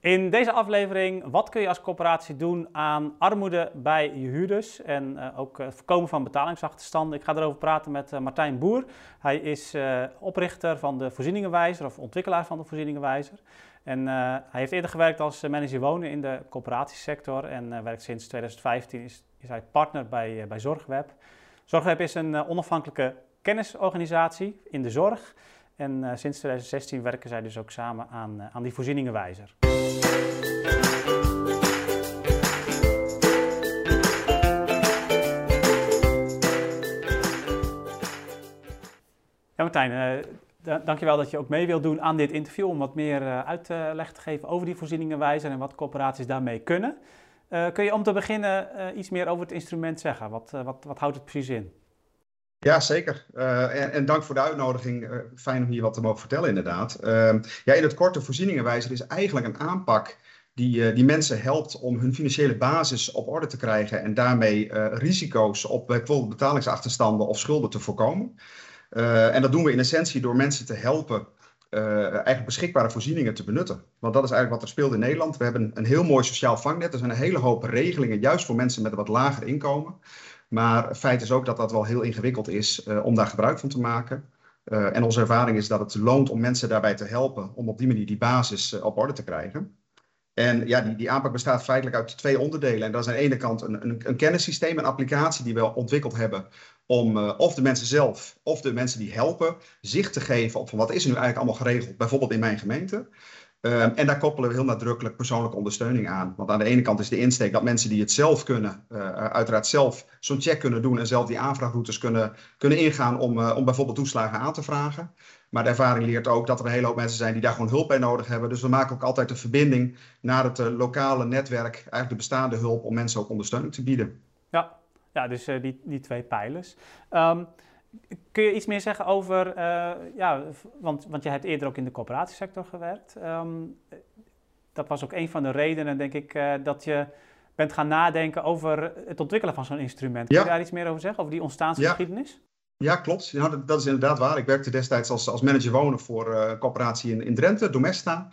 In deze aflevering, wat kun je als corporatie doen aan armoede bij je huurders en uh, ook het voorkomen van betalingsachterstanden? Ik ga erover praten met uh, Martijn Boer. Hij is oprichter van de Voorzieningenwijzer of ontwikkelaar van de Voorzieningenwijzer. En hij heeft eerder gewerkt als manager wonen in de corporatiesector en werkt sinds 2015 is, is hij partner bij, bij Zorgweb. Zorgweb is een onafhankelijke kennisorganisatie in de zorg. En uh, sinds 2016 werken zij dus ook samen aan, uh, aan die voorzieningenwijzer. Ja, Martijn, uh, dankjewel dat je ook mee wilt doen aan dit interview om wat meer uitleg te geven over die voorzieningenwijzer en wat corporaties daarmee kunnen. kun je om te beginnen iets meer over het instrument zeggen? Wat, wat, wat houdt het precies in? Ja, zeker. Uh, en, en, dank voor de uitnodiging. Uh, fijn om hier wat te mogen vertellen, inderdaad. Uh, ja, in het korte voorzieningenwijzer is eigenlijk een aanpak die, die mensen helpt om hun financiële basis op orde te krijgen en daarmee risico's op bijvoorbeeld betalingsachterstanden of schulden te voorkomen. en dat doen we in essentie door mensen te helpen eigenlijk beschikbare voorzieningen te benutten. Want dat is eigenlijk wat er speelt in Nederland. We hebben een heel mooi sociaal vangnet. Er zijn een hele hoop regelingen, juist voor mensen met een wat lager inkomen. Maar feit is ook dat dat wel heel ingewikkeld is uh, om daar gebruik van te maken. Uh, en onze ervaring is dat het loont om mensen daarbij te helpen om op die manier die basis uh, op orde te krijgen. En ja, die, die aanpak bestaat feitelijk uit twee onderdelen. En dat is aan de ene kant een, een, een kennissysteem, een applicatie die we ontwikkeld hebben om of de mensen zelf of de mensen die helpen zicht te geven op van wat is er nu eigenlijk allemaal geregeld, bijvoorbeeld in mijn gemeente. Um, en daar koppelen we heel nadrukkelijk persoonlijke ondersteuning aan. Want aan de ene kant is de insteek dat mensen die het zelf kunnen, uh, uiteraard zelf zo'n check kunnen doen en zelf die aanvraagroutes kunnen, kunnen ingaan om, uh, om bijvoorbeeld toeslagen aan te vragen. Maar de ervaring leert ook dat er een hele hoop mensen zijn die daar gewoon hulp bij nodig hebben. Dus we maken ook altijd de verbinding naar het lokale netwerk, eigenlijk de bestaande hulp, om mensen ook ondersteuning te bieden. Ja, ja dus die, die twee pijlers. Um, Kun je iets meer zeggen over, uh, ja, want, want je hebt eerder ook in de coöperatiesector gewerkt. Um, dat was ook een van de redenen, denk ik, uh, dat je bent gaan nadenken over het ontwikkelen van zo'n instrument. Kun je daar iets meer over zeggen, over die ontstaansgeschiedenis? Ja. ja klopt. Ja, dat, dat, is inderdaad waar. Ik werkte destijds als, als manager wonen voor uh, een coöperatie in, in Drenthe, Domesta.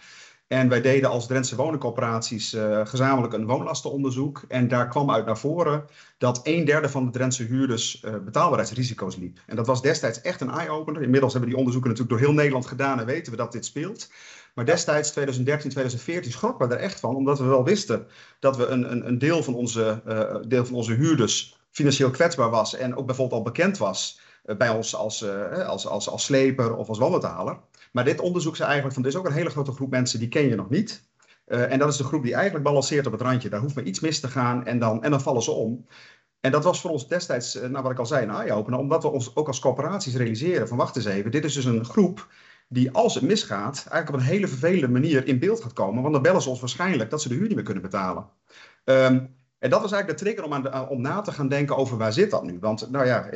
En wij deden als Drentse woningcorporaties uh, gezamenlijk een woonlastenonderzoek. En daar kwam uit naar voren dat een derde van de Drentse huurders uh, betaalbaarheidsrisico's liep. En dat was destijds echt een eye-opener. Inmiddels hebben die onderzoeken natuurlijk door heel Nederland gedaan en weten we dat dit speelt. Maar destijds, 2013, 2014, schrokken we er echt van, omdat we wel wisten dat we een, een, een deel, van onze, uh, deel van onze huurders financieel kwetsbaar was en ook bijvoorbeeld al bekend was bij ons als, als, als, als sleper of als wanbetaler. Maar dit onderzoek zei eigenlijk van, er is ook een hele grote groep mensen die ken je nog niet. Uh, en dat is de groep die eigenlijk balanceert op het randje. Daar hoeft maar iets mis te gaan en dan, en dan vallen ze om. En dat was voor ons destijds, nou wat ik al zei, een eye-opener. Omdat we ons ook als corporaties realiseren van, wacht eens even, dit is dus een groep die als het misgaat, eigenlijk op een hele vervelende manier in beeld gaat komen. Want dan bellen ze ons waarschijnlijk dat ze de huur niet meer kunnen betalen. Um, en dat was eigenlijk de trigger om, om na te gaan denken over waar zit dat nu? Want nou ja,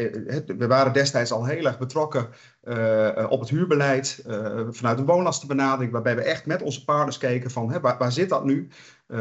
we waren destijds al heel erg betrokken uh, op het huurbeleid vanuit een woonlastenbenadering, waarbij we echt met onze partners keken van hè, waar, waar, zit dat nu?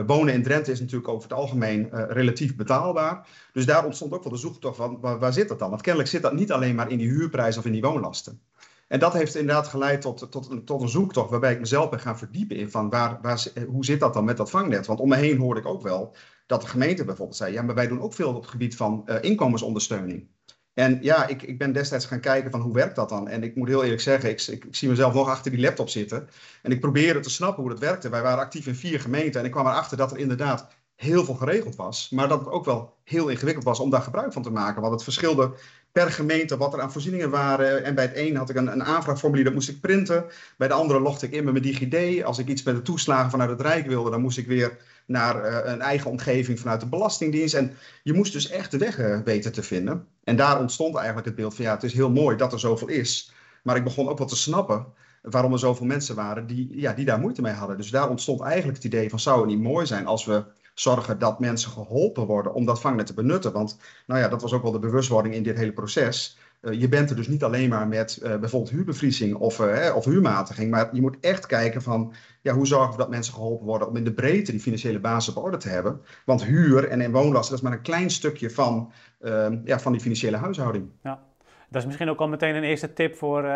Wonen in Drenthe is natuurlijk over het algemeen relatief betaalbaar. Dus daar ontstond ook wel de zoektocht van waar, waar zit dat dan? Want kennelijk zit dat niet alleen maar in die huurprijs of in die woonlasten. En dat heeft inderdaad geleid tot, tot, tot een zoektocht waarbij ik mezelf ben gaan verdiepen in van waar, waar, hoe zit dat dan met dat vangnet? Want om me heen hoorde ik ook wel dat de gemeente bijvoorbeeld zei, ja, maar wij doen ook veel op het gebied van uh, inkomensondersteuning. En ja, ik, ik ben destijds gaan kijken van hoe werkt dat dan? En ik moet heel eerlijk zeggen, ik, ik, ik, zie mezelf nog achter die laptop zitten. En ik probeerde te snappen hoe dat werkte. Wij waren actief in vier gemeenten en ik kwam erachter dat er inderdaad heel veel geregeld was. Maar dat het ook wel heel ingewikkeld was om daar gebruik van te maken. Want het verschilde per gemeente wat er aan voorzieningen waren. En bij het een had ik een, een aanvraagformulier, dat moest ik printen. Bij de andere logde ik in met mijn DigiD. Als ik iets met de toeslagen vanuit het Rijk wilde, dan moest ik weer naar uh, een eigen omgeving vanuit de Belastingdienst. En je moest dus echt de weg uh, weten te vinden. En daar ontstond eigenlijk het beeld van ja, het is heel mooi dat er zoveel is. Maar ik begon ook wel te snappen waarom er zoveel mensen waren die, ja, die daar moeite mee hadden. Dus daar ontstond eigenlijk het idee van zou het niet mooi zijn als we zorgen dat mensen geholpen worden om dat vangnet te benutten. Want nou ja, dat was ook wel de bewustwording in dit hele proces. Uh, je bent er dus niet alleen maar met uh, bijvoorbeeld huurbevriezing of, uh, of huurmatiging, maar je moet echt kijken van ja, hoe zorgen we dat mensen geholpen worden om in de breedte die financiële basis op orde te hebben. Want huur en inwoonlasten, dat is maar een klein stukje van, ehm, ja, van die financiële huishouding. Ja. Dat is misschien ook al meteen een eerste tip voor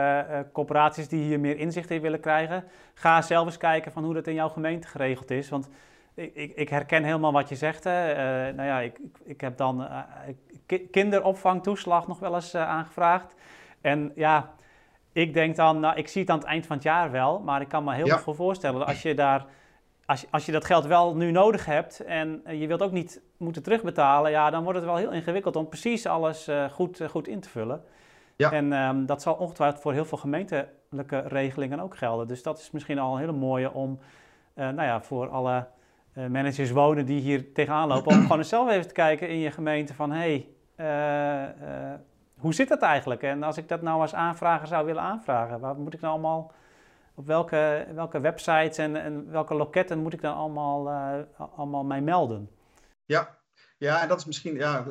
corporaties die hier meer inzicht in willen krijgen. Ga zelf eens kijken van hoe dat in jouw gemeente geregeld is. Want ik, ik, ik herken helemaal wat je zegt. Hè. Uh, nou ja, ik, ik, heb dan kinderopvangtoeslag nog wel eens aangevraagd. En ja, ik denk dan, nou, ik zie het aan het eind van het jaar wel. Maar ik kan me heel goed voorstellen dat als je daar als je, als je dat geld wel nu nodig hebt en je wilt ook niet moeten terugbetalen, ja, dan wordt het wel heel ingewikkeld om precies alles goed, goed in te vullen. Ja. En um, dat zal ongetwijfeld voor heel veel gemeentelijke regelingen ook gelden. Dus dat is misschien al een hele mooie om, nou ja, voor alle managers wonen die hier tegenaan lopen, om gewoon zelf even te kijken in je gemeente van, hé, hey, hoe zit dat eigenlijk? En als ik dat nou als aanvrager zou willen aanvragen, waar moet ik nou allemaal op welke, welke websites en, en welke loketten moet ik dan allemaal, uh, allemaal mij melden? Ja, ja, en dat is misschien ja,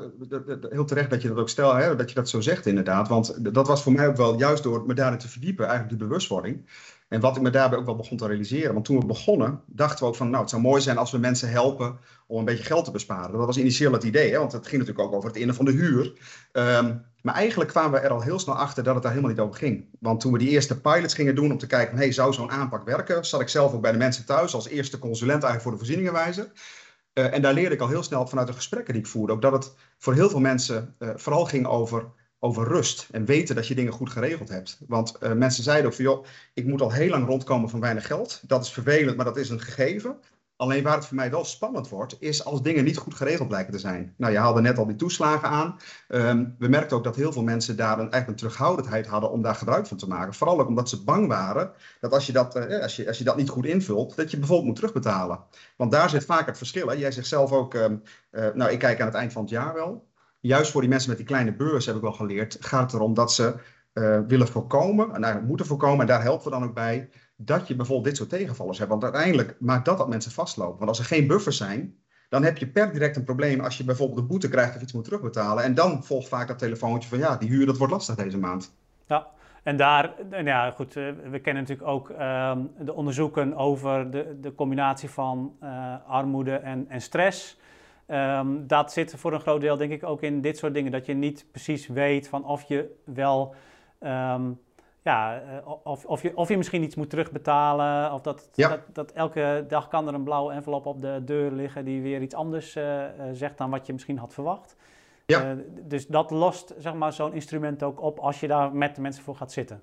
heel terecht dat je dat ook stelt, hè, dat je dat zo zegt inderdaad. Want dat was voor mij ook wel juist door me daarin te verdiepen, eigenlijk die bewustwording. En wat ik me daarbij ook wel begon te realiseren. Want toen we begonnen, dachten we ook van, nou, het zou mooi zijn als we mensen helpen om een beetje geld te besparen. Dat was initieel het idee, want het ging natuurlijk ook over het innen van de huur. Um, maar eigenlijk kwamen we er al heel snel achter dat het daar helemaal niet over ging. Want toen we die eerste pilots gingen doen om te kijken, hey, zou zo'n aanpak werken, zat ik zelf ook bij de mensen thuis als eerste consulent eigenlijk voor de voorzieningenwijzer. Uh, en daar leerde ik al heel snel vanuit de gesprekken die ik voerde, ook dat het voor heel veel mensen uh, vooral ging over, over rust en weten dat je dingen goed geregeld hebt. Want uh, mensen zeiden ook van, joh, ik moet al heel lang rondkomen van weinig geld. Dat is vervelend, maar dat is een gegeven. Alleen waar het voor mij wel spannend wordt, is als dingen niet goed geregeld blijken te zijn. Nou, je haalde net al die toeslagen aan. Um, we merkten ook dat heel veel mensen daar een, een terughoudendheid hadden om daar gebruik van te maken. Vooral ook omdat ze bang waren dat als je dat, uh, als je, als je dat niet goed invult, dat je bijvoorbeeld moet terugbetalen. Want daar zit vaak het verschil. Hè? Jij zegt zelf ook, um, uh, nou, ik kijk aan het eind van het jaar wel. Juist voor die mensen met die kleine beurs heb ik wel geleerd, gaat het erom dat ze uh, willen voorkomen, en eigenlijk moeten voorkomen, en daar helpen we dan ook bij, dat je bijvoorbeeld dit soort tegenvallers hebt. Want uiteindelijk maakt dat dat mensen vastlopen. Want als er geen buffers zijn, dan heb je per direct een probleem als je bijvoorbeeld de boete krijgt of iets moet terugbetalen. En dan volgt vaak dat telefoontje van ja, die huur dat wordt lastig deze maand. Ja, en daar, ja goed, eh, we kennen natuurlijk ook uh, de onderzoeken over de, de combinatie van uh, armoede en, en stress. Um, dat zit voor een groot deel denk ik ook in dit soort dingen. Dat je niet precies weet van of je wel... Um, ja, eh, of, of, je, of je misschien iets moet terugbetalen. Of dat, dat, dat, elke dag kan er een blauwe envelop op de deur liggen die weer iets anders uh, zegt dan wat je misschien had verwacht. Ja. Uh, dus dat lost zeg maar, zo'n instrument ook op als je daar met de mensen voor gaat zitten.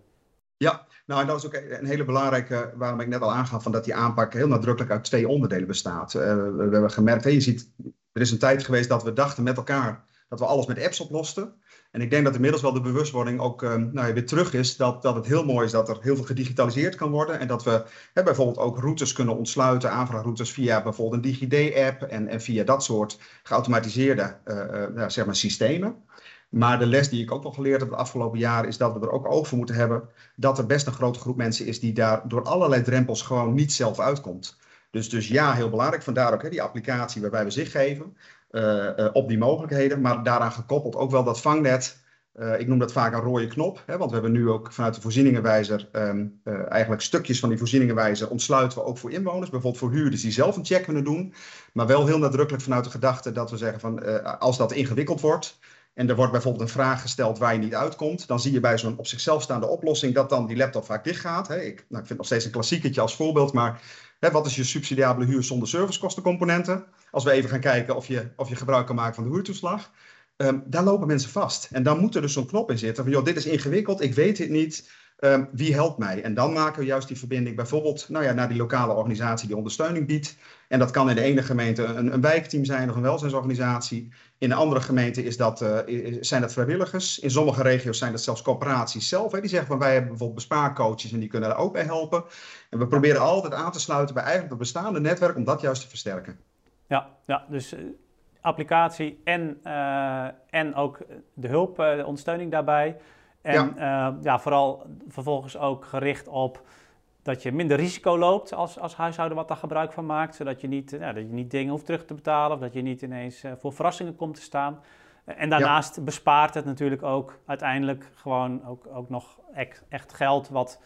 Ja, nou en dat is ook een hele belangrijke, waarom ik net al aangaf, van dat die aanpak heel nadrukkelijk uit twee onderdelen bestaat. Uh, we, hebben gemerkt, hey, je ziet, er is een tijd geweest dat we dachten met elkaar dat we alles met apps oplosten. En ik denk dat inmiddels wel de bewustwording ook uh, nou, weer terug is. Dat, dat het heel mooi is dat er heel veel gedigitaliseerd kan worden. En dat we hè, bijvoorbeeld ook routes kunnen ontsluiten, aanvraagroutes via bijvoorbeeld een DigiD-app. En, en via dat soort geautomatiseerde uh, uh, zeg maar systemen. Maar de les die ik ook wel geleerd heb de afgelopen jaren is dat we er ook oog voor moeten hebben. Dat er best een grote groep mensen is die daar door allerlei drempels gewoon niet zelf uitkomt. Dus, dus ja, heel belangrijk. Vandaar ook hè, die applicatie waarbij we zich geven. Uh, uh, op die mogelijkheden. Maar daaraan gekoppeld ook wel dat vangnet. Uh, ik noem dat vaak een rode knop. Hè, want we hebben nu ook vanuit de voorzieningenwijzer um, eigenlijk stukjes van die voorzieningenwijzer ontsluiten we ook voor inwoners. Bijvoorbeeld voor huurders die zelf een check kunnen doen. Maar wel heel nadrukkelijk vanuit de gedachte dat we zeggen van als dat ingewikkeld wordt. En er wordt bijvoorbeeld een vraag gesteld waar je niet uitkomt. Dan zie je bij zo'n op zichzelf staande oplossing dat dan die laptop vaak dicht gaat. Hè. Ik, nou, ik vind nog steeds een klassieketje als voorbeeld. Maar hè, wat is je subsidiabele huur zonder servicekostencomponenten? Als we even gaan kijken of je, of je gebruik kan maken van de huurtoeslag. Um, daar lopen mensen vast. En dan moet er dus zo'n knop in zitten van, joh, dit is ingewikkeld, ik weet het niet. Um, wie helpt mij? En dan maken we juist die verbinding bijvoorbeeld nou ja, naar die lokale organisatie die ondersteuning biedt. En dat kan in de ene gemeente een, een wijkteam zijn of een welzijnsorganisatie. In de andere gemeente is dat, uh, zijn dat vrijwilligers. In sommige regio's zijn dat zelfs corporaties zelf. Hè. Die zeggen van wij hebben bijvoorbeeld bespaarcoaches en die kunnen daar ook bij helpen. En we proberen altijd aan te sluiten bij eigenlijk het bestaande netwerk om dat juist te versterken. Ja, ja dus uh, applicatie en, uh, en ook de hulp, de ondersteuning daarbij. En ja. ja. vooral vervolgens ook gericht op dat je minder risico loopt als, als huishouden wat daar gebruik van maakt. Zodat je niet, ja, dat je niet dingen hoeft terug te betalen of dat je niet ineens voor verrassingen komt te staan. En daarnaast ja. bespaart het natuurlijk ook uiteindelijk gewoon ook, ook nog echt, echt geld wat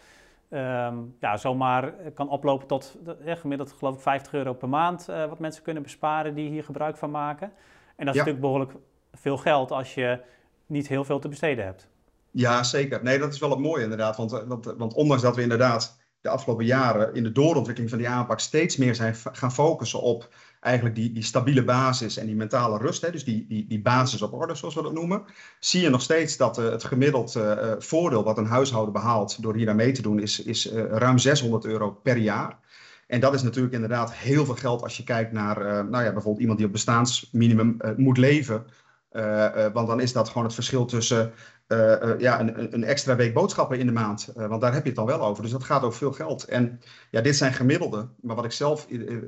um, ja, zomaar kan oplopen tot ja, gemiddeld geloof ik 50 euro per maand uh, wat mensen kunnen besparen die hier gebruik van maken. En dat is natuurlijk behoorlijk veel geld als je niet heel veel te besteden hebt. Ja, zeker. Nee, dat is wel het mooie inderdaad. Want, want, want ondanks dat we inderdaad de afgelopen jaren in de doorontwikkeling van die aanpak steeds meer zijn gaan focussen op eigenlijk die, die stabiele basis en die mentale rust, hè, dus die, die, die basis op orde, zoals we dat noemen, zie je nog steeds dat uh, het gemiddeld voordeel wat een huishouden behaalt door hier aan mee te doen, is, is ruim 600 euro per jaar. En dat is natuurlijk inderdaad heel veel geld als je kijkt naar nou ja, bijvoorbeeld iemand die op bestaansminimum moet leven. Want dan is dat gewoon het verschil tussen ja, een, een, extra week boodschappen in de maand. want daar heb je het dan wel over. Dus dat gaat over veel geld. En ja, dit zijn gemiddelden. Maar wat ik zelf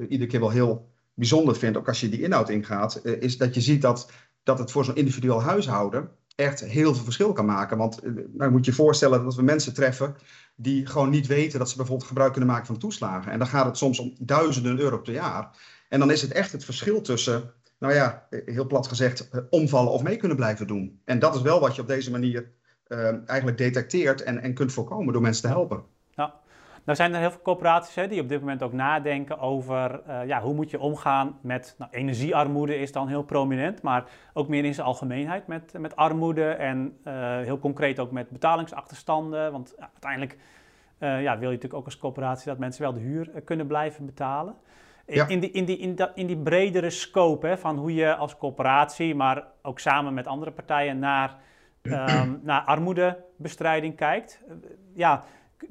iedere keer wel heel bijzonder vind, ook als je die inhoud ingaat, is dat je ziet dat, dat het voor zo'n individueel huishouden echt heel veel verschil kan maken. Want nou, moet je je voorstellen dat we mensen treffen die gewoon niet weten dat ze bijvoorbeeld gebruik kunnen maken van toeslagen. En dan gaat het soms om duizenden euro per jaar. En dan is het echt het verschil tussen, nou ja, heel plat gezegd, uh, omvallen of mee kunnen blijven doen. En dat is wel wat je op deze manier eigenlijk detecteert en, en kunt voorkomen door mensen te helpen. Ja. Nou zijn er heel veel corporaties hè, die op dit moment ook nadenken over uh, ja, hoe moet je omgaan met nou, energiearmoede is dan heel prominent, maar ook meer in zijn algemeenheid met, met armoede en heel concreet ook met betalingsachterstanden. Want uiteindelijk ja, wil je natuurlijk ook als corporatie dat mensen wel de huur kunnen blijven betalen. Ja. In, die, in, die, in, dat, in die bredere scope hè, van hoe je als corporatie, maar ook samen met andere partijen naar, um, naar armoedebestrijding kijkt. ja,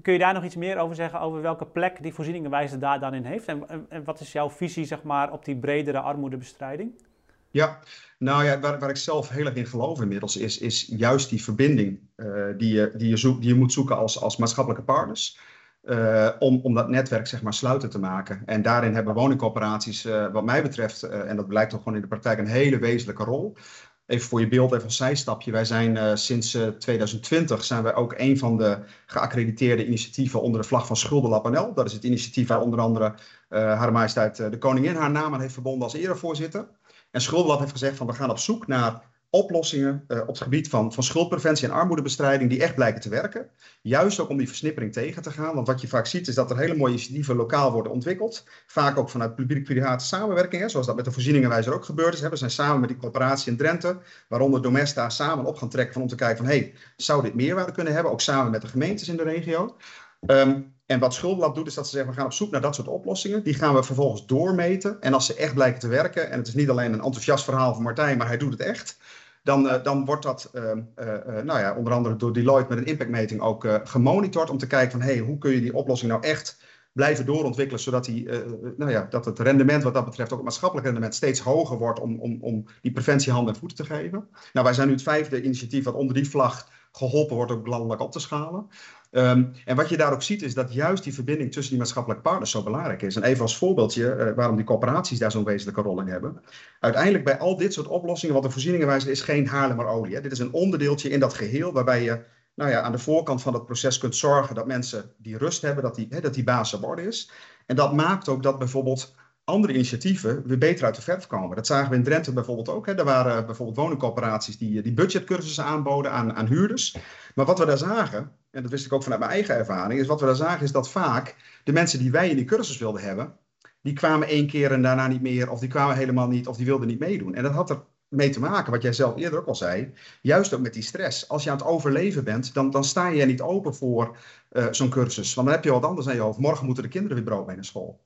Kun je daar nog iets meer over zeggen, over welke plek die voorzieningenwijze daar dan in heeft? En, en, wat is jouw visie zeg maar, op die bredere armoedebestrijding? Ja, nou ja, waar, waar ik zelf heel erg in geloof inmiddels, is, is juist die verbinding uh, die, je, die, je zoek, die je moet zoeken als, als maatschappelijke partners. Uh, om, om dat netwerk zeg maar sluiten te maken. En daarin hebben woningcorporaties, uh, wat mij betreft, en dat blijkt toch gewoon in de praktijk, een hele wezenlijke rol. Even voor je beeld, even een zijstapje. Wij zijn sinds uh, 2020 zijn wij ook een van de geaccrediteerde initiatieven onder de vlag van Schuldenlab NL. Dat is het initiatief waar onder andere Haar Majesteit de Koningin haar naam aan heeft verbonden als erevoorzitter. En Schuldenlab heeft gezegd van we gaan op zoek naar oplossingen uh, op het gebied van, van schuldpreventie en armoedebestrijding die echt blijken te werken. Juist ook om die versnippering tegen te gaan. Want wat je vaak ziet is dat er hele mooie initiatieven lokaal worden ontwikkeld. Vaak ook vanuit publiek-private samenwerking, zoals dat met de voorzieningenwijzer ook gebeurd is. We zijn samen met die corporatie in Drenthe, waaronder Domesta, samen op gaan trekken van om te kijken van hé, hey, zou dit meerwaarde kunnen hebben? Ook samen met de gemeentes in de regio. Um, en wat Schuldenlab doet, is dat ze zeggen: we gaan op zoek naar dat soort oplossingen. Die gaan we vervolgens doormeten. En als ze echt blijken te werken, en het is niet alleen een enthousiast verhaal van Martijn, maar hij doet het echt dan, uh, dan wordt dat uh, uh, nou ja, onder andere door Deloitte met een impactmeting ook gemonitord om te kijken van hey, hoe kun je die oplossing nou echt blijven doorontwikkelen, zodat die, nou ja, dat het rendement wat dat betreft, ook het maatschappelijk rendement, steeds hoger wordt om, om, om die preventie handen en voeten te geven. Nou, wij zijn nu het vijfde initiatief wat onder die vlag geholpen wordt ook landelijk op te schalen. Um, en wat je daar ook ziet is dat juist die verbinding tussen die maatschappelijke partners zo belangrijk is. En even als voorbeeldje uh, waarom die corporaties daar zo'n wezenlijke rol in hebben. Uiteindelijk bij al dit soort oplossingen, wat de voorzieningenwijze is geen Haarlemmerolie. Hè. Dit is een onderdeeltje in dat geheel waarbij je nou ja, aan de voorkant van het proces kunt zorgen dat mensen die rust hebben, dat die, hè, dat die basis op orde is. En dat maakt ook dat bijvoorbeeld andere initiatieven weer beter uit de verf komen. Dat zagen we in Drenthe bijvoorbeeld ook. Hè. Er waren bijvoorbeeld woningcorporaties die, die budgetcursussen aanboden aan, aan huurders. Maar wat we daar zagen, en dat wist ik ook vanuit mijn eigen ervaring, is wat we daar zagen is dat vaak de mensen die wij in die cursus wilden hebben, die kwamen één keer en daarna niet meer, of die kwamen helemaal niet, of die wilden niet meedoen. En dat had er mee te maken, wat jij zelf eerder ook al zei, juist ook met die stress. Als je aan het overleven bent, dan, dan sta je niet open voor uh, zo'n cursus. Want dan heb je wat anders aan je hoofd. Morgen moeten de kinderen weer brood mee naar school.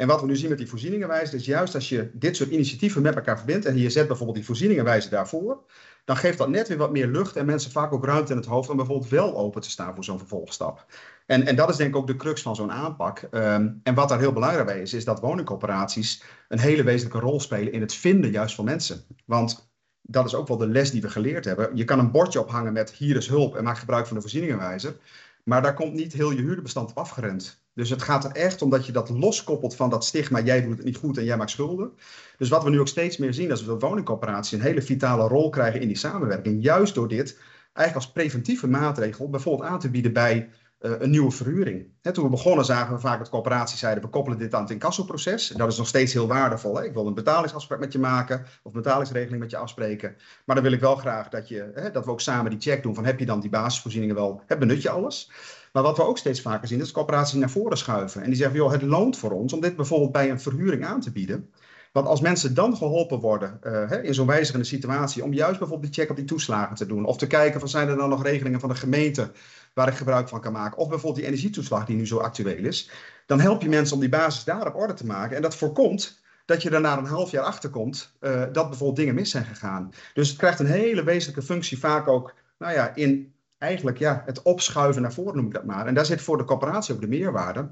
En wat we nu zien met die voorzieningenwijze, is juist als je dit soort initiatieven met elkaar verbindt en je zet bijvoorbeeld die voorzieningenwijze daarvoor, dan geeft dat net weer wat meer lucht en mensen vaak ook ruimte in het hoofd om bijvoorbeeld wel open te staan voor zo'n vervolgstap. En, en dat is denk ik ook de crux van zo'n aanpak. Um, en wat daar heel belangrijk bij is, is dat woningcorporaties een hele wezenlijke rol spelen in het vinden juist van mensen. Want dat is ook wel de les die we geleerd hebben. Je kan een bordje ophangen met hier is hulp en maak gebruik van de voorzieningenwijzer. Maar daar komt niet heel je huurderbestand op afgerend. Dus het gaat er echt om dat je dat loskoppelt van dat stigma, jij doet het niet goed en jij maakt schulden. Dus wat we nu ook steeds meer zien, is dat woningcorporaties een hele vitale rol krijgen in die samenwerking. Juist door dit eigenlijk als preventieve maatregel bijvoorbeeld aan te bieden bij een nieuwe verhuring. He, toen we begonnen zagen we vaak dat corporaties zeiden, we koppelen dit aan het incassoproces. Dat is nog steeds heel waardevol. Ik wil een betalingsafspraak met je maken of een betalingsregeling met je afspreken. Maar dan wil ik wel graag dat, je, dat we ook samen die check doen van heb je dan die basisvoorzieningen wel, hè, benut je alles. Maar wat we ook steeds vaker zien, is corporaties naar voren schuiven. En die zeggen, joh, het loont voor ons om dit bijvoorbeeld bij een verhuring aan te bieden. Want als mensen dan geholpen worden hè, in zo'n wijzigende situatie, om juist bijvoorbeeld die check op die toeslagen te doen, of te kijken van zijn er dan nog regelingen van de gemeente waar ik gebruik van kan maken, of bijvoorbeeld die energietoeslag die nu zo actueel is, dan help je mensen om die basis daar op orde te maken. En dat voorkomt dat je er na een half jaar achter komt uh, dat bijvoorbeeld dingen mis zijn gegaan. Dus het krijgt een hele wezenlijke functie, vaak ook nou ja, in eigenlijk ja, het opschuiven naar voren, noem ik dat maar. En daar zit voor de corporatie ook de meerwaarde.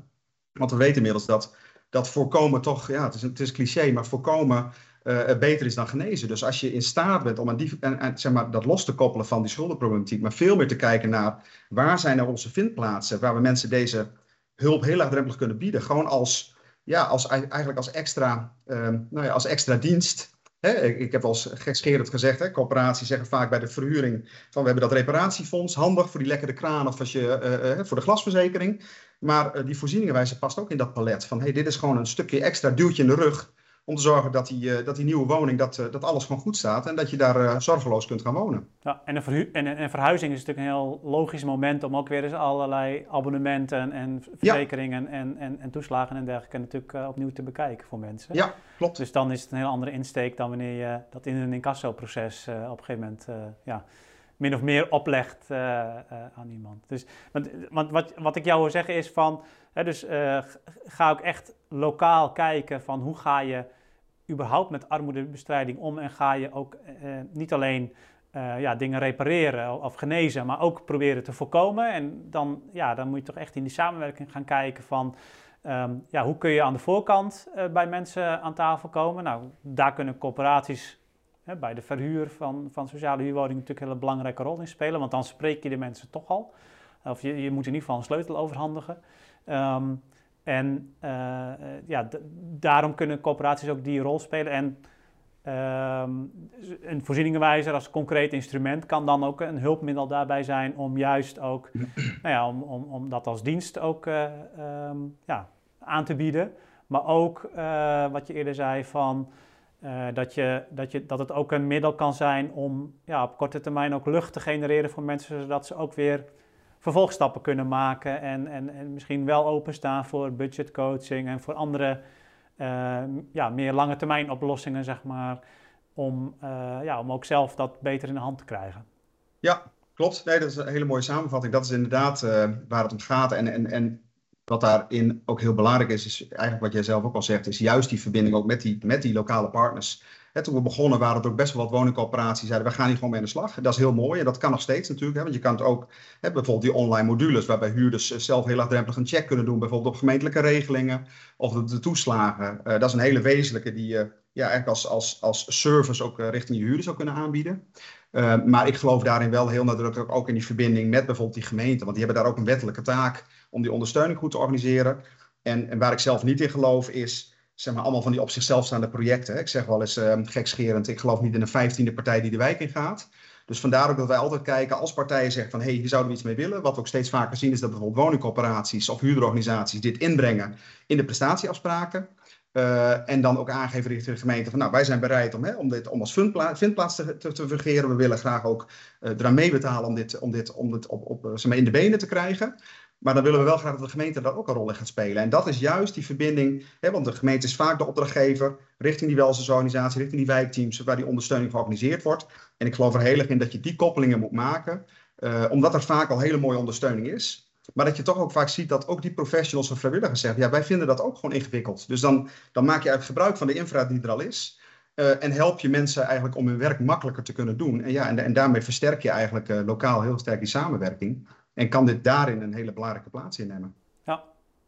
Want we weten inmiddels dat, dat voorkomen toch, ja, het is, het is cliché, maar voorkomen uh, beter is dan genezen. Dus als je in staat bent om aan die, en, zeg maar, dat los te koppelen van die schuldenproblematiek, maar veel meer te kijken naar waar zijn nou onze vindplaatsen, waar we mensen deze hulp heel laagdrempelig kunnen bieden. Gewoon als, ja, als, eigenlijk als extra, um, nou ja, als extra dienst. Ik, heb al gekscherend gezegd, hè, corporaties zeggen vaak bij de verhuring van we hebben dat reparatiefonds, handig voor die lekkere kraan of als je, uh, voor de glasverzekering. Maar die voorzieningenwijze past ook in dat palet van hey, dit is gewoon een stukje extra duwtje in de rug om te zorgen dat die, uh, dat die nieuwe woning, dat, uh, dat alles gewoon goed staat en dat je daar uh, zorgeloos kunt gaan wonen. Ja, en een, en, en verhuizing is natuurlijk een heel logisch moment om ook weer eens allerlei abonnementen en verzekeringen ja. en, en, en, toeslagen en dergelijke natuurlijk opnieuw te bekijken voor mensen. Ja, klopt. Dus dan is het een heel andere insteek dan wanneer je dat in een incassoproces op een gegeven moment ja, min of meer oplegt aan iemand. Dus, want, want wat, wat ik jou wil zeggen is van, hè, dus ga ook echt lokaal kijken van hoe ga je überhaupt met armoedebestrijding om en ga je ook eh, niet alleen uh, ja, dingen repareren of genezen, maar ook proberen te voorkomen. En dan, ja, dan moet je toch echt in die samenwerking gaan kijken van um, ja, hoe kun je aan de voorkant uh, bij mensen aan tafel komen. Nou, daar kunnen corporaties bij de verhuur van, van sociale huurwoningen natuurlijk een hele belangrijke rol in spelen, want dan spreek je de mensen toch al. Of je, je moet in ieder geval een sleutel overhandigen. Um, en uh, ja, daarom kunnen corporaties ook die rol spelen. En um, een voorzieningenwijzer als concreet instrument kan dan ook een hulpmiddel daarbij zijn om juist ook, nou ja, om, om, om dat als dienst ook uh, um, ja, aan te bieden. Maar ook uh, wat je eerder zei van dat, je, dat, je, dat het ook een middel kan zijn om ja, op korte termijn ook lucht te genereren voor mensen, zodat ze ook weer vervolgstappen kunnen maken en, en, en misschien wel openstaan voor budgetcoaching en voor andere uh, ja, meer lange termijn oplossingen, zeg maar, om, uh, ja, om ook zelf dat beter in de hand te krijgen. Ja, klopt. Nee, dat is een hele mooie samenvatting. Dat is inderdaad uh, waar het om gaat. En, en, en wat daarin ook heel belangrijk is, is eigenlijk wat jij zelf ook al zegt, is juist die verbinding ook met die, met die lokale partners toen we begonnen waren het ook best wel wat woningcoöperaties zeiden we gaan hier gewoon mee aan de slag. Dat is heel mooi en dat kan nog steeds natuurlijk. Hè, want je kan het ook, hè, bijvoorbeeld die online modules waarbij huurders eh, zelf heel laagdrempelig een check kunnen doen. Bijvoorbeeld op gemeentelijke regelingen of de, toeslagen. Uh, dat is een hele wezenlijke die je ja, eigenlijk als, als, als service ook richting je huurders zou kunnen aanbieden. Maar ik geloof daarin wel heel nadrukkelijk ook in die verbinding met bijvoorbeeld die gemeente. Want die hebben daar ook een wettelijke taak om die ondersteuning goed te organiseren. En, en waar ik zelf niet in geloof is zeg maar, allemaal van die op zichzelf staande projecten. Ik zeg wel eens uh, gekscherend, ik geloof niet in een vijftiende partij die de wijk in gaat. Dus vandaar ook dat wij altijd kijken als partijen zeggen van hé, hey, hier zouden we iets mee willen. Wat we ook steeds vaker zien is dat bijvoorbeeld woningcorporaties of huurderorganisaties dit inbrengen in de prestatieafspraken. Uh, en dan ook aangeven richting de gemeente van nou, wij zijn bereid om, hè, om dit om als vindplaats, te, te, te vergeren. We willen graag ook uh, eraan meebetalen om dit, om dit, om dit op, op, zeg maar in de benen te krijgen. Maar dan willen we wel graag dat de gemeente daar ook een rol in gaat spelen. En dat is juist die verbinding, hè, want de gemeente is vaak de opdrachtgever richting die welzijnsorganisatie, richting die wijkteams, waar die ondersteuning georganiseerd wordt. En ik geloof er heel erg in dat je die koppelingen moet maken, uh, omdat er vaak al hele mooie ondersteuning is. Maar dat je toch ook vaak ziet dat ook die professionals en vrijwilligers zeggen, ja, wij vinden dat ook gewoon ingewikkeld. Dus dan, dan maak je eigenlijk gebruik van de infra die er al is. Uh, en help je mensen eigenlijk om hun werk makkelijker te kunnen doen. En, ja, en, daarmee versterk je eigenlijk uh, lokaal heel sterk die samenwerking. En kan dit daarin een hele belangrijke plaats innemen? Ja,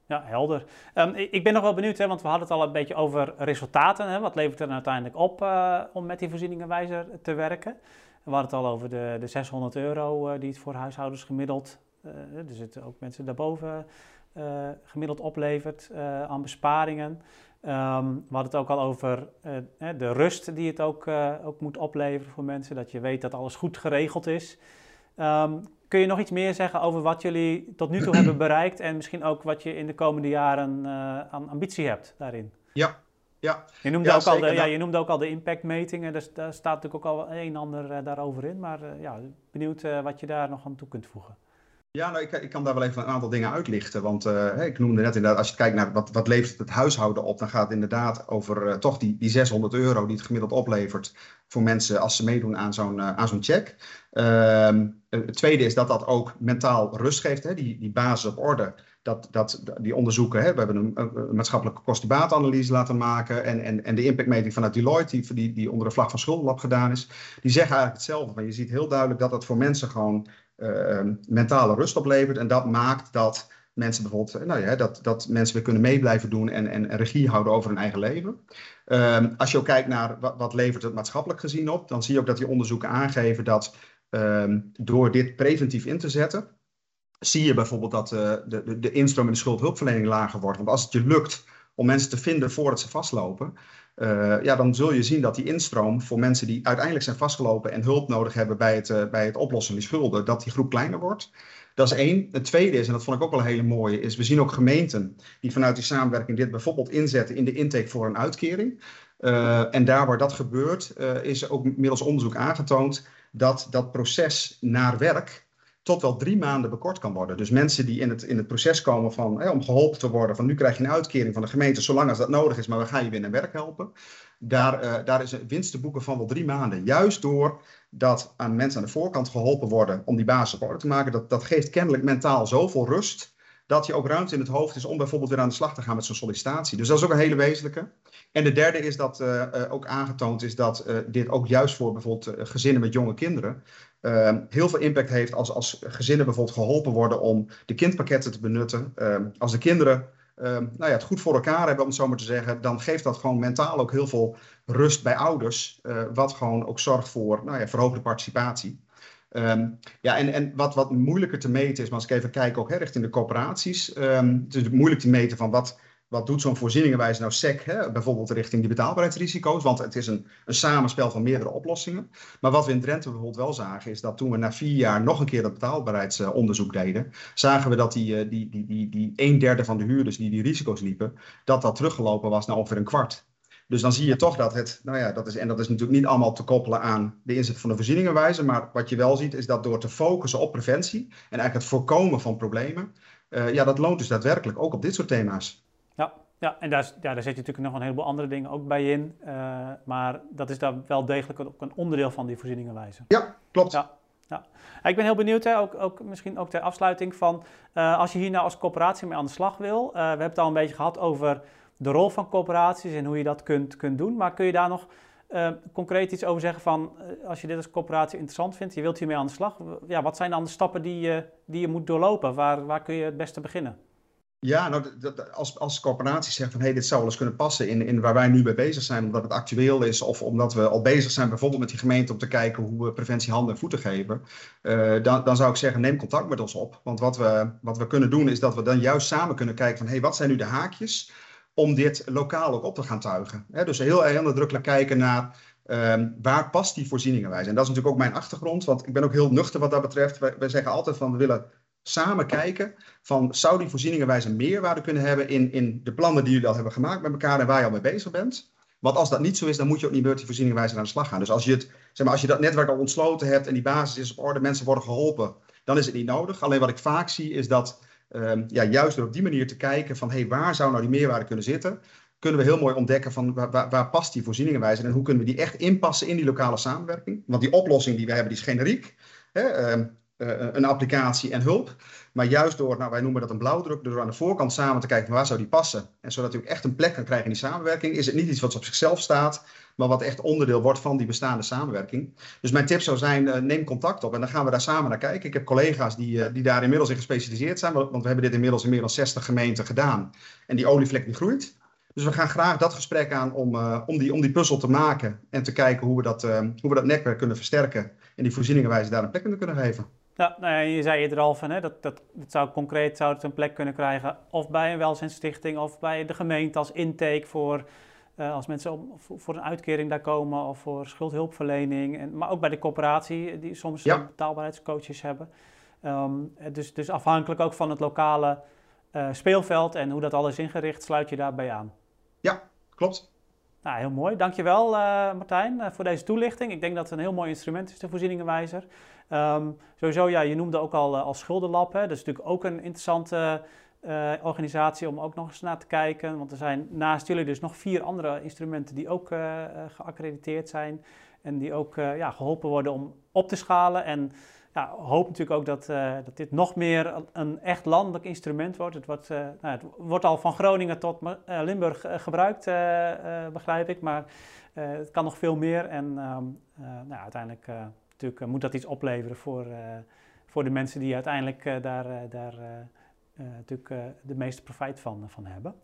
ja, helder. Um, ik ben nog wel benieuwd, hè, want we hadden het al een beetje over resultaten. Hè, wat levert er uiteindelijk op uh, om met die voorzieningenwijzer te werken? We hadden het al over de, de 600 euro uh, die het voor huishoudens gemiddeld, uh, er zitten ook mensen daarboven, gemiddeld oplevert aan besparingen. Um, we hadden het ook al over de rust die het ook, ook moet opleveren voor mensen, dat je weet dat alles goed geregeld is. Um, Kun je nog iets meer zeggen over wat jullie tot nu toe hebben bereikt en misschien ook wat je in de komende jaren uh, aan ambitie hebt daarin? Ja, ja. Je noemde, ook, al de, ja, je noemde ook al de impactmetingen, dus daar staat natuurlijk ook al een en ander uh, daarover in, maar uh, ja, benieuwd wat je daar nog aan toe kunt voegen. Ja, nou, ik, ik, kan daar wel even een aantal dingen uitlichten. Want uh, ik noemde net inderdaad, als je kijkt naar wat, wat levert het huishouden op, dan gaat het inderdaad over uh, toch die, die 600 euro die het gemiddeld oplevert voor mensen als ze meedoen aan zo'n zo'n check. Ehm, het tweede is dat dat ook mentaal rust geeft, hè, die, die basis op orde. Dat, dat, die onderzoeken, hè, we hebben een, een maatschappelijke kostenbaatanalyse laten maken en, en, en de impactmeting vanuit Deloitte, die, die, onder de vlag van Schuldenlab gedaan is, die zeggen eigenlijk hetzelfde. Maar je ziet heel duidelijk dat dat voor mensen gewoon mentale rust oplevert. En dat maakt dat mensen bijvoorbeeld, nou ja, dat, dat mensen weer kunnen mee blijven doen en, en, regie houden over hun eigen leven. Um, als je ook kijkt naar wat, wat, levert het maatschappelijk gezien op, dan zie je ook dat die onderzoeken aangeven dat um, door dit preventief in te zetten, zie je bijvoorbeeld dat uh, de, de, de instroom in de schuldhulpverlening lager wordt. Want als het je lukt om mensen te vinden voordat ze vastlopen, uh, ja, dan zul je zien dat die instroom voor mensen die uiteindelijk zijn vastgelopen en hulp nodig hebben bij het, uh, bij het oplossen van die schulden, dat die groep kleiner wordt. Dat is één. Het tweede is, en dat vond ik ook wel een hele mooie, is we zien ook gemeenten die vanuit die samenwerking dit bijvoorbeeld inzetten in de intake voor een uitkering. Uh, en daar waar dat gebeurt, is ook middels onderzoek aangetoond dat dat proces naar werk tot wel drie maanden bekort kan worden. Dus mensen die in het, in het proces komen van, hè, om geholpen te worden, van nu krijg je een uitkering van de gemeente, zolang als dat nodig is, maar we gaan je weer naar werk helpen. Daar, uh, daar is een winst te boeken van wel drie maanden. Juist door dat aan mensen aan de voorkant geholpen worden om die basis op orde te maken. Dat, dat geeft kennelijk mentaal zoveel rust dat je ook ruimte in het hoofd is om bijvoorbeeld weer aan de slag te gaan met zo'n sollicitatie. Dus dat is ook een hele wezenlijke. En de derde is dat uh, uh, ook aangetoond is dat uh, dit ook juist voor bijvoorbeeld gezinnen met jonge kinderen heel veel impact heeft als, als gezinnen bijvoorbeeld geholpen worden om de kindpakketten te benutten. als de kinderen nou ja, het goed voor elkaar hebben, om het zo maar te zeggen, dan geeft dat gewoon mentaal ook heel veel rust bij ouders, wat gewoon ook zorgt voor nou ja, verhoogde participatie. Um, ja, en, en wat, wat moeilijker te meten is, maar als ik even kijk ook hè, richting de corporaties, um, het is moeilijk te meten van wat, wat doet zo'n voorzieningenwijze nou SEC, hè, bijvoorbeeld richting die betaalbaarheidsrisico's, want het is een, een samenspel van meerdere oplossingen. Maar wat we in Drenthe bijvoorbeeld wel zagen, is dat toen we na vier jaar nog een keer dat betaalbaarheidsonderzoek deden, zagen we dat die, die, die, die, die een derde van de huurders die die risico's liepen, dat dat teruggelopen was naar ongeveer een kwart. Dus dan zie je toch dat het, nou ja, dat is, en dat is natuurlijk niet allemaal te koppelen aan de inzet van de voorzieningenwijze, maar wat je wel ziet is dat door te focussen op preventie en eigenlijk het voorkomen van problemen, uh, ja, dat loont dus daadwerkelijk ook op dit soort thema's. Ja, ja en daar, ja, daar zit je natuurlijk nog een heleboel andere dingen ook bij in, uh, maar dat is dan wel degelijk ook een onderdeel van die voorzieningenwijze. Ja, klopt. Ja. Ja. Ik ben heel benieuwd, hè, ook, ook misschien ook ter afsluiting van, uh, als je hier nou als coöperatie mee aan de slag wil, we hebben het al een beetje gehad over de rol van coöperaties en hoe je dat kunt, kunt doen. Maar kun je daar nog uh, concreet iets over zeggen van, uh, als je dit als coöperatie interessant vindt, je wilt hiermee aan de slag, ja, wat zijn dan de stappen die je, die je moet doorlopen? Waar, waar kun je het beste beginnen? Ja, nou, als, als coöperatie zegt van hé, hey, dit zou wel eens kunnen passen in, in waar wij nu mee bezig zijn, omdat het actueel is, of omdat we al bezig zijn bijvoorbeeld met die gemeente om te kijken hoe we preventie handen en voeten geven, uh, dan, dan zou ik zeggen, neem contact met ons op. Want wat we, wat we kunnen doen is dat we dan juist samen kunnen kijken van hé, hey, wat zijn nu de haakjes? Om dit lokaal ook op te gaan tuigen. dus heel, heel nadrukkelijk kijken naar um, waar past die voorzieningenwijze. En dat is natuurlijk ook mijn achtergrond, want ik ben ook heel nuchter wat dat betreft. Wij, zeggen altijd van we willen samen kijken van zou die voorzieningenwijze meerwaarde kunnen hebben in, in de plannen die jullie al hebben gemaakt met elkaar en waar je al mee bezig bent. Want als dat niet zo is, dan moet je ook niet meer die voorzieningenwijze aan de slag gaan. Dus als je, het, zeg maar, als je dat netwerk al ontsloten hebt en die basis is op orde, mensen worden geholpen, dan is het niet nodig. Alleen wat ik vaak zie is dat um, ja, juist door op die manier te kijken van hey, waar zou nou die meerwaarde kunnen zitten, kunnen we heel mooi ontdekken van waar, waar, past die voorzieningenwijze en hoe kunnen we die echt inpassen in die lokale samenwerking. Want die oplossing die we hebben, die is generiek. Hè, uh, een applicatie en hulp. Maar juist door, nou, wij noemen dat een blauwdruk, door aan de voorkant samen te kijken waar zou die passen. En zodat u ook echt een plek kan krijgen in die samenwerking, is het niet iets wat op zichzelf staat, maar wat echt onderdeel wordt van die bestaande samenwerking. Dus mijn tip zou zijn, uh, neem contact op en dan gaan we daar samen naar kijken. Ik heb collega's die, uh, die daar inmiddels in gespecialiseerd zijn, want we hebben dit inmiddels in meer dan 60 gemeenten gedaan. En die olievlek die groeit. Dus we gaan graag dat gesprek aan om, om, die, om die puzzel te maken en te kijken hoe we dat, hoe we dat netwerk kunnen versterken en die voorzieningenwijze daar een plek in kunnen geven. Ja, nou ja, je zei eerder al van, hè, dat, dat, dat zou concreet zou het een plek kunnen krijgen of bij een welzijnsstichting of bij de gemeente als intake voor uh, als mensen voor een uitkering daar komen of voor schuldhulpverlening. En, maar ook bij de coöperatie, die soms ja. betaalbaarheidscoaches hebben. Um, dus, dus afhankelijk ook van het lokale uh, speelveld en hoe dat alles ingericht, sluit je daarbij aan. Ja, klopt. Nou, heel mooi. Dankjewel uh, Martijn voor deze toelichting. Ik denk dat het een heel mooi instrument is, de voorzieningenwijzer. Um, sowieso, ja, je noemde ook al als schuldenlab. Hè. Dat is natuurlijk ook een interessante uh, organisatie om ook nog eens naar te kijken. Want er zijn naast jullie dus nog vier andere instrumenten die ook uh, geaccrediteerd zijn. En die ook ja, geholpen worden om op te schalen. En ja, hoop natuurlijk ook dat, dat dit nog meer een echt landelijk instrument wordt. Het wordt, nou, het wordt al van Groningen tot Limburg gebruikt, begrijp ik. Maar het kan nog veel meer. En ehm, nou, uiteindelijk natuurlijk, moet dat iets opleveren voor, voor de mensen die uiteindelijk daar, daar eh, natuurlijk eh, de meeste profijt van, van hebben.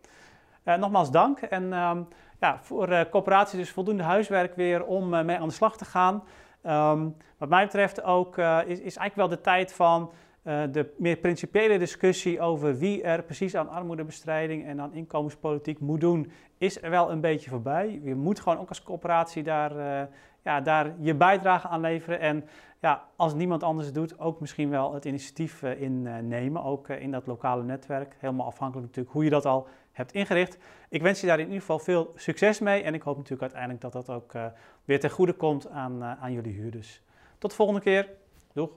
Eh, nogmaals dank. En ehm, ja, voor coöperatie dus voldoende huiswerk weer om mee aan de slag te gaan. Um, wat mij betreft ook is, is eigenlijk wel de tijd van de meer principiële discussie over wie er precies aan armoedebestrijding en aan inkomenspolitiek moet doen, is er wel een beetje voorbij. Je moet gewoon ook als coöperatie daar, ja, daar je bijdrage aan leveren. En ja, als niemand anders het doet, ook misschien wel het initiatief innemen, ook in dat lokale netwerk. Helemaal afhankelijk natuurlijk hoe je dat al hebt ingericht. Ik wens je daar in ieder geval veel succes mee en ik hoop natuurlijk uiteindelijk dat dat ook uh, weer ten goede komt aan, aan jullie huurders. Tot de volgende keer. Doeg!